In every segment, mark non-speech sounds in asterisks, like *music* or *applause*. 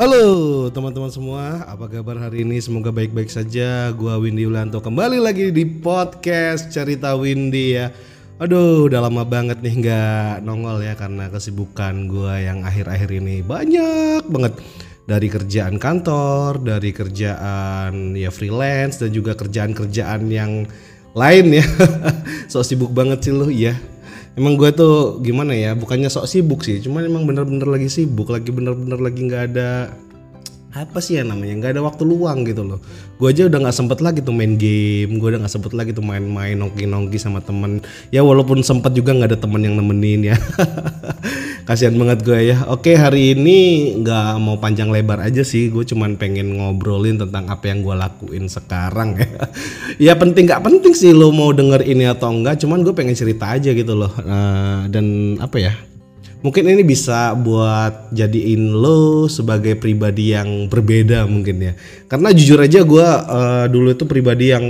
Halo teman-teman semua, apa kabar hari ini? Semoga baik-baik saja. Gua Windy Ulanto kembali lagi di podcast Cerita Windy ya. Aduh, udah lama banget nih nggak nongol ya karena kesibukan gua yang akhir-akhir ini banyak banget dari kerjaan kantor, dari kerjaan ya freelance dan juga kerjaan-kerjaan yang lain ya. *laughs* so sibuk banget sih lu, ya. Emang gue tuh gimana ya, bukannya sok sibuk sih, cuman emang bener-bener lagi sibuk, lagi bener-bener lagi nggak ada apa sih ya namanya nggak ada waktu luang gitu loh. Gue aja udah nggak sempet lagi tuh main game gue udah nggak sempet lagi tuh main-main nongki-nongki sama temen. Ya walaupun sempet juga nggak ada temen yang nemenin ya. *laughs* Kasihan banget gue ya. Oke hari ini nggak mau panjang lebar aja sih gue cuman pengen ngobrolin tentang apa yang gue lakuin sekarang ya ya penting nggak penting sih lo mau denger ini atau enggak cuman gue pengen cerita aja gitu loh. Uh, dan apa ya mungkin ini bisa buat jadiin lo sebagai pribadi yang berbeda mungkin ya. Karena jujur aja gue uh, dulu itu pribadi yang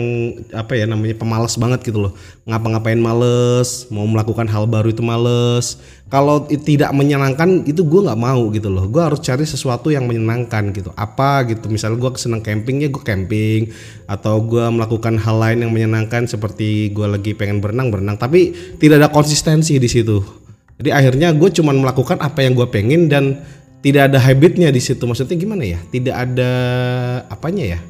apa ya namanya pemalas banget gitu loh. Ngapa-ngapain males mau melakukan hal baru itu males. Kalau tidak menyenangkan itu gue nggak mau gitu loh. Gue harus cari sesuatu yang menyenangkan gitu. Apa gitu misalnya gue seneng camping ya gue camping. Atau gue melakukan hal lain yang menyenangkan seperti gue lagi pengen berenang berenang. Tapi tidak ada konsistensi di situ jadi akhirnya gue cuman melakukan apa yang gue pengen dan tidak ada habitnya di situ. Maksudnya gimana ya? Tidak ada apanya ya?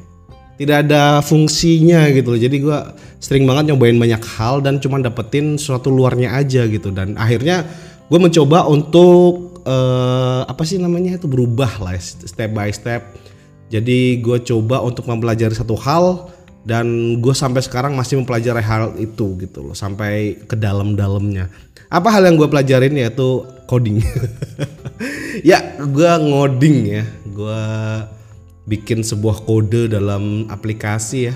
Tidak ada fungsinya gitu loh. Jadi gue sering banget nyobain banyak hal dan cuman dapetin suatu luarnya aja gitu. Dan akhirnya gue mencoba untuk uh, apa sih namanya itu berubah lah step by step. Jadi gue coba untuk mempelajari satu hal dan gue sampai sekarang masih mempelajari hal itu gitu loh sampai ke dalam-dalamnya. Apa hal yang gue pelajarin yaitu coding? *laughs* Ya gue ngoding ya. Gue bikin sebuah kode dalam aplikasi ya.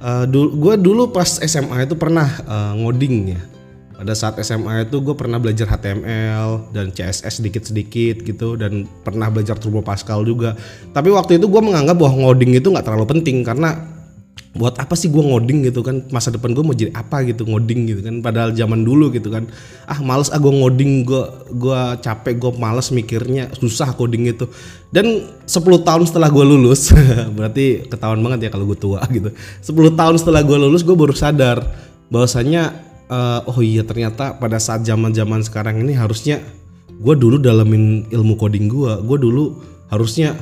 Uh, dulu gue dulu pas SMA itu pernah uh, ngoding ya. Pada saat SMA itu gue pernah belajar HTML dan CSS sedikit-sedikit gitu dan pernah belajar Turbo Pascal juga. Tapi waktu itu gue menganggap bahwa ngoding itu nggak terlalu penting karena buat apa sih gue ngoding gitu kan? Masa depan gue mau jadi apa gitu ngoding gitu kan? Padahal zaman dulu gitu kan. Ah males ah gue ngoding gue gue capek gue males mikirnya susah coding itu. Dan 10 tahun setelah gue lulus *laughs* berarti ketahuan banget ya kalau gue tua gitu. 10 tahun setelah gue lulus gue baru sadar bahwasanya uh, oh iya ternyata pada saat zaman zaman sekarang ini harusnya gue dulu dalamin ilmu coding gue gue dulu harusnya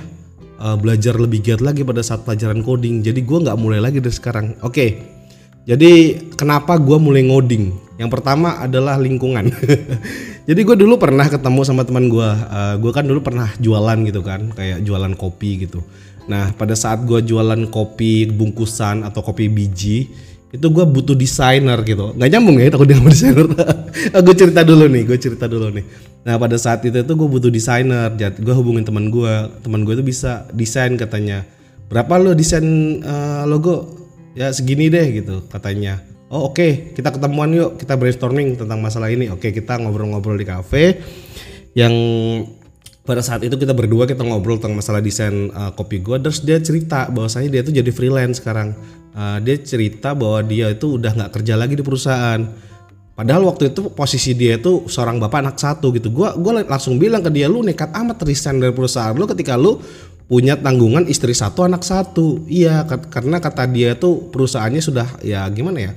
uh, belajar lebih giat lagi pada saat pelajaran coding. Jadi gue nggak mulai lagi dari sekarang. Oke, okay. jadi kenapa gue mulai ngoding? Yang pertama adalah lingkungan. *laughs* jadi gue dulu pernah ketemu sama teman gue. Uh, gue kan dulu pernah jualan gitu kan, kayak jualan kopi gitu. Nah pada saat gue jualan kopi bungkusan atau kopi biji itu gue butuh desainer gitu nggak nyambung ya aku dengan desainer *laughs* gue cerita dulu nih gue cerita dulu nih nah pada saat itu tuh gue butuh desainer. Gue hubungin teman gue teman gue itu bisa desain katanya. Berapa lo desain uh, logo? Ya segini deh gitu katanya. Oh oke okay, kita ketemuan yuk. Kita brainstorming tentang masalah ini. Oke okay, kita ngobrol-ngobrol di cafe yang pada saat itu kita berdua kita ngobrol tentang masalah desain uh, kopi gue terus dia cerita bahwasanya dia tuh jadi freelance sekarang. Uh, dia cerita bahwa dia itu udah nggak kerja lagi di perusahaan padahal waktu itu posisi dia itu seorang bapak anak satu gitu gue gua langsung bilang ke dia lu nekat amat resign dari perusahaan lu ketika lu punya tanggungan istri satu anak satu iya karena kata dia tuh perusahaannya sudah ya gimana ya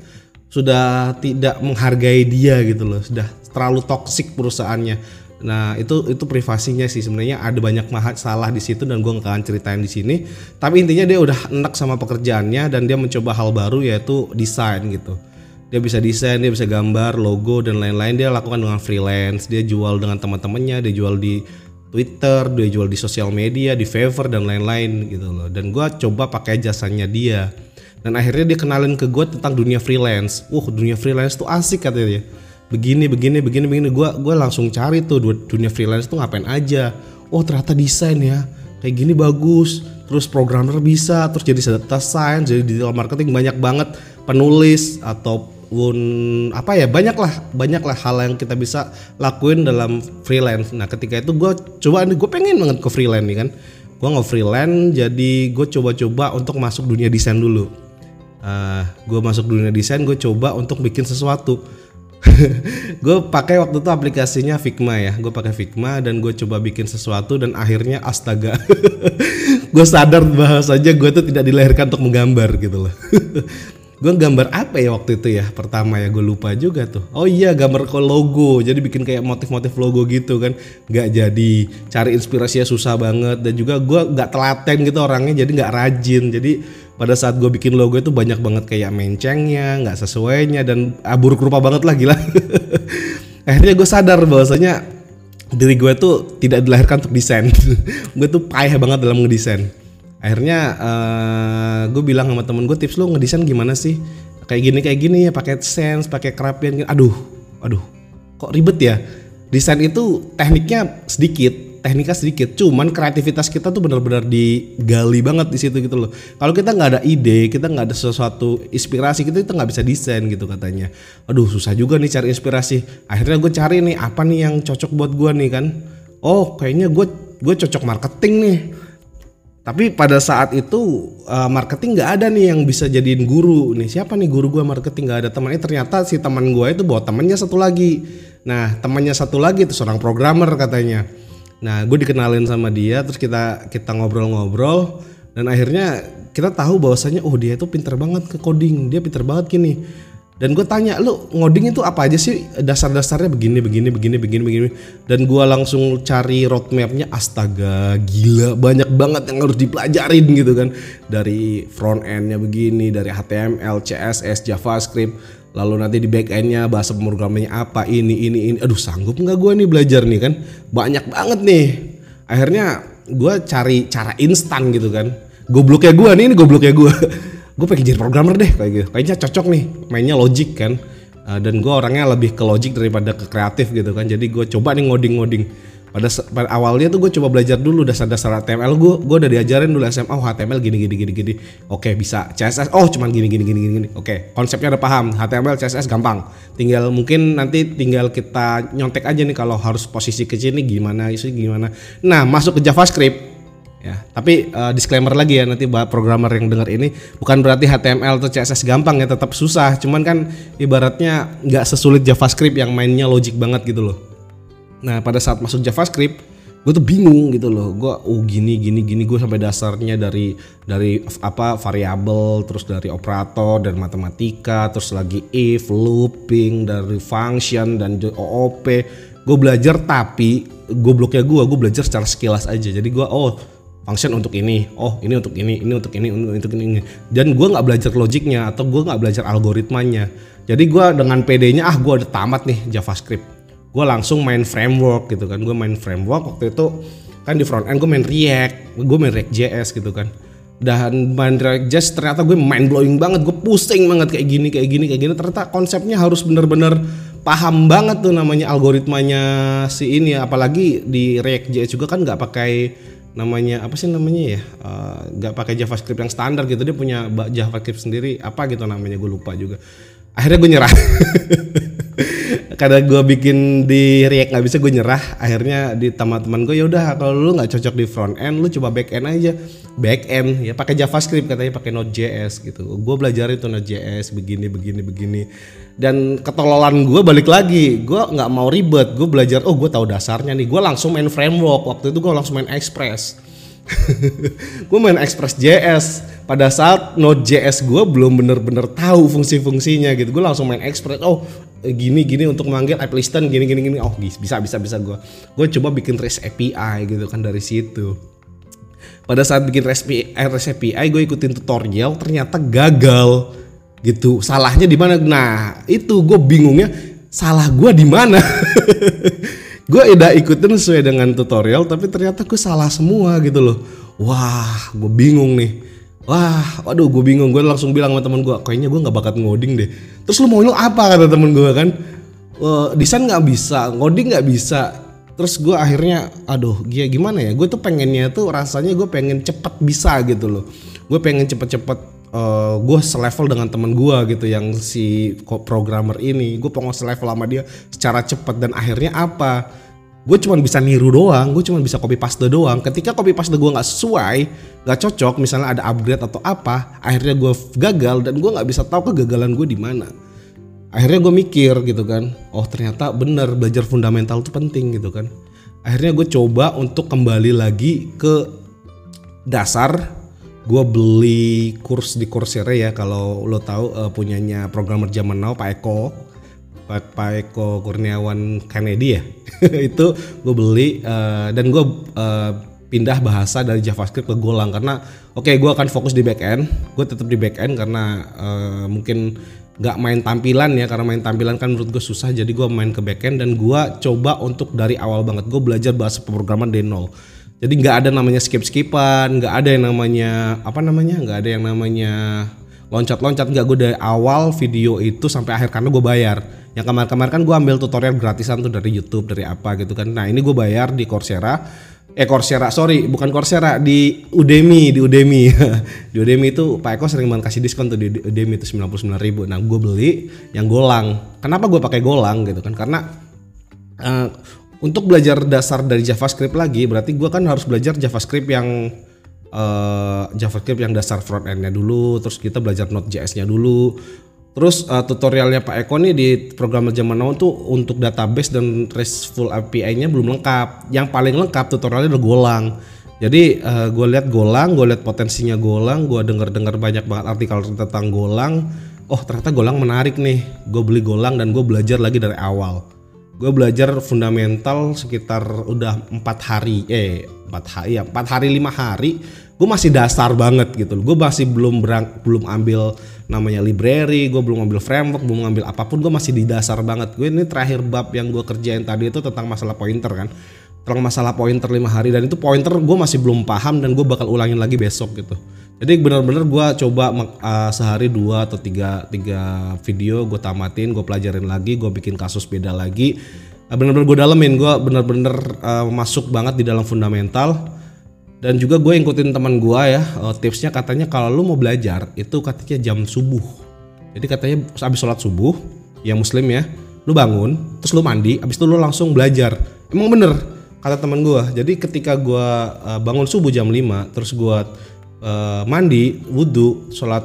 sudah tidak menghargai dia gitu loh sudah terlalu toksik perusahaannya Nah itu itu privasinya sih sebenarnya ada banyak masalah di situ dan gue nggak akan ceritain di sini. Tapi intinya dia udah enak sama pekerjaannya dan dia mencoba hal baru yaitu desain gitu. Dia bisa desain, dia bisa gambar, logo dan lain-lain. Dia lakukan dengan freelance. Dia jual dengan teman-temannya, dia jual di Twitter, dia jual di sosial media, di Fiverr dan lain-lain gitu loh. Dan gue coba pakai jasanya dia. Dan akhirnya dia kenalin ke gue tentang dunia freelance. Wah dunia freelance tuh asik katanya dia begini begini begini begini gue gue langsung cari tuh dunia freelance tuh ngapain aja oh ternyata desain ya kayak gini bagus terus programmer bisa terus jadi data science jadi digital marketing banyak banget penulis ataupun apa ya banyak lah banyak lah hal yang kita bisa lakuin dalam freelance. Nah ketika itu gue coba gue pengen banget ke freelance nih kan. Gue nggak freelance jadi gue coba-coba untuk masuk dunia desain dulu. Uh, gue masuk dunia desain gue coba untuk bikin sesuatu. *laughs* Gue pakai waktu itu aplikasinya Figma ya. Gue pakai Figma dan gue coba bikin sesuatu dan akhirnya astaga. *laughs* Gue sadar bahwasanya gue tuh tidak dilahirkan untuk menggambar gitu loh *laughs* gue gambar apa ya waktu itu ya? Pertama ya gue lupa juga tuh. Oh iya gambar ke logo. Jadi bikin kayak motif-motif logo gitu kan. Nggak jadi cari inspirasinya susah banget. Dan juga gue nggak telaten gitu orangnya jadi nggak rajin. Jadi pada saat gue bikin logo itu banyak banget kayak mencengnya nggak sesuainya dan ah, buruk rupa banget lah gila. *laughs* Akhirnya gue sadar bahwasanya diri gue tuh tidak dilahirkan untuk desain. *laughs* Gue tuh payah banget dalam ngedesain akhirnya uh, gue bilang sama temen gue tips lo ngedesain gimana sih? Kayak gini kayak gini ya pakai sense pakai kerapian aduh aduh kok ribet ya? Desain itu tekniknya sedikit tekniknya sedikit. Cuman kreativitas kita tuh benar-benar digali banget di situ gitu loh. Kalau kita nggak ada ide kita nggak ada sesuatu inspirasi kita itu nggak bisa desain gitu katanya. Aduh susah juga nih cari inspirasi. Akhirnya gue cari nih apa nih yang cocok buat gue nih kan? Oh kayaknya gue gue cocok marketing nih tapi pada saat itu uh, marketing nggak ada nih yang bisa jadiin guru. Nih siapa nih guru gue marketing? Nggak ada temannya ternyata si teman gue itu bawa temannya satu lagi. Nah temannya satu lagi itu seorang programmer katanya. Nah gue dikenalin sama dia terus kita kita ngobrol-ngobrol. Dan akhirnya kita tahu bahwasanya oh dia itu pinter banget ke coding. Dia pinter banget gini dan gue tanya lu ngoding itu apa aja sih? Dasar-dasarnya begini begini begini begini begini. Dan gue langsung cari roadmapnya astaga gila banyak banget yang harus dipelajarin gitu kan. Dari front endnya begini dari HTML CSS JavaScript lalu nanti di back endnya bahasa pemrogramannya apa ini ini ini. Aduh sanggup nggak gue nih belajar nih kan? Banyak banget nih. Akhirnya gue cari cara instan gitu kan. Gobloknya gue nih ini gobloknya gue *laughs* gue pengen jadi programmer deh kayak gitu. Kayaknya cocok nih mainnya logic kan. Uh, dan gue orangnya lebih ke logic daripada ke kreatif gitu kan. Jadi gue coba nih ngoding-ngoding. Pada, pada awalnya tuh gue coba belajar dulu dasar-dasar HTML gue gue udah diajarin dulu SMA oh HTML gini gini gini gini. Oke bisa CSS oh cuman gini gini gini gini, gini. oke konsepnya udah paham. HTML CSS gampang. Tinggal mungkin nanti tinggal kita nyontek aja nih kalau harus posisi ke sini gimana isu gimana. Nah masuk ke JavaScript ya. Tapi uh, disclaimer lagi ya nanti programmer yang dengar ini bukan berarti HTML atau CSS gampang ya tetap susah. Cuman kan ibaratnya nggak sesulit JavaScript yang mainnya logic banget gitu loh. Nah pada saat masuk JavaScript gue tuh bingung gitu loh. Gue oh gini gini gini. Gue sampai dasarnya dari dari apa variabel terus dari operator dan matematika terus lagi if looping dari function dan OOP gue belajar tapi gobloknya gue gue belajar secara sekilas aja. Jadi gue oh function untuk ini. Oh ini untuk ini ini untuk ini untuk ini. Dan gue nggak belajar logiknya atau gue nggak belajar algoritmanya. Jadi gue dengan PD-nya ah gue udah tamat nih JavaScript. Gue langsung main framework gitu kan. Gue main framework waktu itu kan di front end gue main React gue main React JS gitu kan. Dan main React JS ternyata gue mind blowing banget gue pusing banget kayak gini kayak gini kayak gini. Ternyata konsepnya harus bener-bener paham banget tuh namanya algoritmanya si ini. Apalagi di React JS juga kan nggak pakai namanya apa sih namanya ya? Eh, nggak uh, pakai JavaScript yang standar gitu. Dia punya JavaScript sendiri. Apa gitu namanya? Gue lupa juga. Akhirnya gue nyerah. *laughs* Karena gue bikin di React nggak bisa gue nyerah. Akhirnya di teman-teman gue ya udah kalau lu nggak cocok di front end lu coba back end aja back end ya pakai JavaScript katanya pakai Node.js gitu. Gue belajar itu Node.js begini begini begini. Dan ketololan gue balik lagi gue nggak mau ribet. Gue belajar oh gue tahu dasarnya nih. Gue langsung main framework. Waktu itu gue langsung main Express. *laughs* Gue main Express JS pada saat Node.js gue belum bener-bener tahu fungsi-fungsinya gitu. Gue langsung main Express oh gini gini untuk memanggil app listen gini gini gini. Oh bisa bisa bisa gue gue coba bikin REST API gitu kan dari situ pada saat bikin REST API gue ikutin tutorial ternyata gagal. Gitu salahnya di mana? Nah itu gue bingungnya salah gue di mana? *laughs* Gue udah ikutin sesuai dengan tutorial tapi ternyata gue salah semua gitu loh. Wah gue bingung nih. Wah waduh gue bingung. Gue langsung bilang sama temen gue kayaknya gue nggak bakat ngoding deh. Terus lu mau lo apa kata temen gue kan? Uh, desain nggak bisa ngoding nggak bisa terus gue akhirnya aduh dia gimana ya gue tuh pengennya tuh rasanya gue pengen cepet bisa gitu loh gue pengen cepet-cepet uh, eh, gue selevel dengan temen gue gitu yang si programmer ini gue pengen selevel sama dia secara cepat dan akhirnya apa gue cuma bisa niru doang, gue cuma bisa copy paste doang. Ketika copy paste gue nggak sesuai, nggak cocok, misalnya ada upgrade atau apa, akhirnya gue gagal dan gue nggak bisa tahu kegagalan gue di mana. Akhirnya gue mikir gitu kan oh ternyata bener belajar fundamental itu penting gitu kan. Akhirnya gue coba untuk kembali lagi ke dasar. Gue beli kurs di Coursera ya kalau lo tahu uh, punyanya programmer zaman now Pak Eko. Pak, Pak Eko Kurniawan Kennedy ya. *laughs* Itu gue beli uh, dan gue uh, pindah bahasa dari JavaScript ke Golang karena oke okay, gue akan fokus di backend gue tetap di backend karena uh, mungkin nggak main tampilan ya karena main tampilan kan menurut gue susah jadi gue main ke backend dan gue coba untuk dari awal banget gue belajar bahasa pemrograman dari nol. Jadi nggak ada namanya skip skipan nggak ada yang namanya apa namanya nggak ada yang namanya loncat-loncat nggak. Gue dari awal video itu sampai akhir karena gue bayar. Yang kemarin-kemarin kan gue ambil tutorial gratisan tuh dari YouTube dari apa gitu kan. Nah ini gue bayar di Coursera eh Coursera sorry bukan Coursera di Udemy di Udemy. *laughs* Di Udemy itu Pak Eko sering banget kasih diskon tuh di Udemy itu sembilan puluh sembilan ribu. Nah gue beli yang golang. Kenapa gue pakai golang gitu kan? Karena uh, untuk belajar dasar dari JavaScript lagi berarti gue kan harus belajar JavaScript yang uh, JavaScript yang dasar front endnya dulu terus kita belajar Node.js-nya dulu Terus uh, tutorialnya Pak Eko nih di program zaman now tuh untuk database dan RESTful API-nya belum lengkap. Yang paling lengkap tutorialnya adalah Golang. Jadi uh, gue lihat Golang, gue lihat potensinya Golang, gue denger-dengar banyak banget artikel tentang Golang. Oh ternyata Golang menarik nih. Gue beli Golang dan gue belajar lagi dari awal. Gue belajar fundamental sekitar udah empat hari, eh empat hari ya empat hari lima hari gue masih dasar banget gitu gue masih belum berang, belum ambil namanya library gue belum ambil framework belum ambil apa pun gue masih di dasar banget. Gue ini terakhir bab yang gue kerjain tadi itu tentang masalah pointer kan. Tentang masalah pointer lima hari dan itu pointer gue masih belum paham dan gue bakal ulangin lagi besok gitu. Jadi benar-benar gue coba uh, sehari dua atau tiga tiga video gue tamatin gue pelajarin lagi gue bikin kasus beda lagi. Uh, benar-benar gue dalemin gue benar-benar uh, masuk banget di dalam fundamental dan juga gue ikutin teman gue ya uh, tipsnya katanya kalau lu mau belajar itu katanya jam subuh. Jadi katanya habis sholat subuh yang muslim ya lu bangun terus lu mandi habis itu lu langsung belajar. Emang bener kata teman gue jadi ketika gue uh, bangun subuh jam 5 terus gue uh, mandi wudhu sholat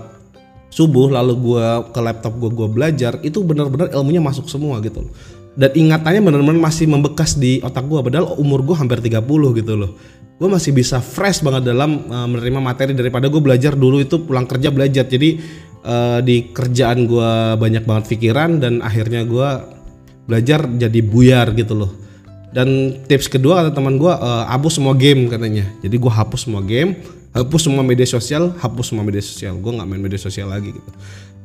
subuh lalu gue ke laptop gue gue belajar itu bener-bener ilmunya masuk semua gitu dan ingatannya bener-bener masih membekas di otak gue padahal umur gue hampir 30 gitu loh gue masih bisa fresh banget dalam uh, menerima materi daripada gue belajar dulu itu pulang kerja belajar. Jadi uh, di kerjaan gue banyak banget pikiran dan akhirnya gue belajar jadi buyar gitu loh. Dan tips kedua kata teman gue uh, hapus semua game katanya. Jadi gue hapus semua game hapus semua media sosial hapus semua media sosial. Gue nggak main media sosial lagi gitu.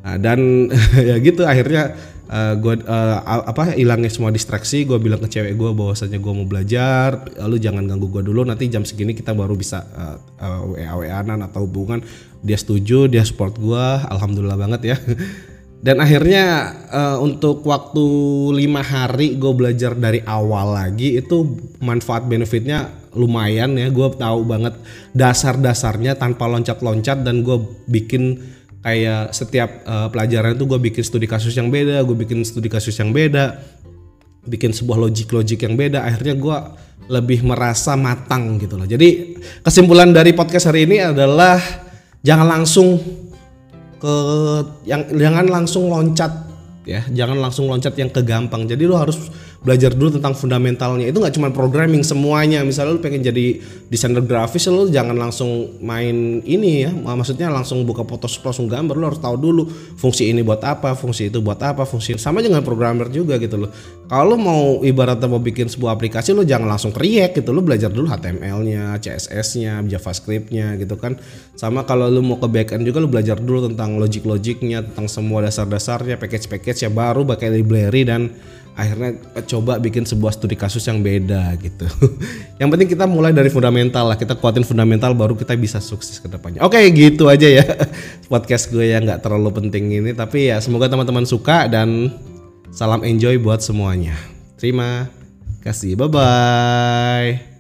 Nah, dan *laughs* ya gitu akhirnya uh, eh, gue uh, apa hilangnya semua distraksi gue bilang ke cewek gue bahwasanya gue mau belajar lalu jangan ganggu gue dulu nanti jam segini kita baru bisa uh, uh, wa wa atau hubungan. Dia setuju dia support gue alhamdulillah banget ya. *laughs* Dan akhirnya uh, untuk waktu lima hari gue belajar dari awal lagi itu manfaat benefitnya lumayan ya. Gue tahu banget dasar-dasarnya tanpa loncat-loncat dan gue bikin kayak setiap uh, pelajaran itu gue bikin studi kasus yang beda gue bikin studi kasus yang beda bikin sebuah logik-logik yang beda akhirnya gue lebih merasa matang gitu loh. Jadi kesimpulan dari podcast hari ini adalah jangan langsung ke yang jangan langsung loncat ya jangan langsung loncat yang ke gampang jadi lo harus belajar dulu tentang fundamentalnya. Itu nggak cuma programming semuanya. Misalnya lu pengen jadi desainer grafis lu jangan langsung main ini ya. Maksudnya langsung buka Photoshop langsung gambar. Lu harus tahu dulu fungsi ini buat apa fungsi itu buat apa fungsi sama dengan programmer juga gitu loh. Kalau mau ibaratnya mau bikin sebuah aplikasi lu jangan langsung React gitu. Lu belajar dulu HTML-nya CSS-nya JavaScript-nya gitu kan. Sama kalau lu mau ke backend juga lu belajar dulu tentang logic-logicnya tentang semua dasar-dasarnya package-package ya baru pakai library dan akhirnya coba bikin sebuah studi kasus yang beda gitu. *laughs* yang penting kita mulai dari fundamental lah, kita kuatin fundamental baru kita bisa sukses ke depannya. Oke, gitu aja ya *laughs* podcast gue yang nggak terlalu penting ini, tapi ya semoga teman-teman suka dan salam enjoy buat semuanya. Terima kasih, bye bye.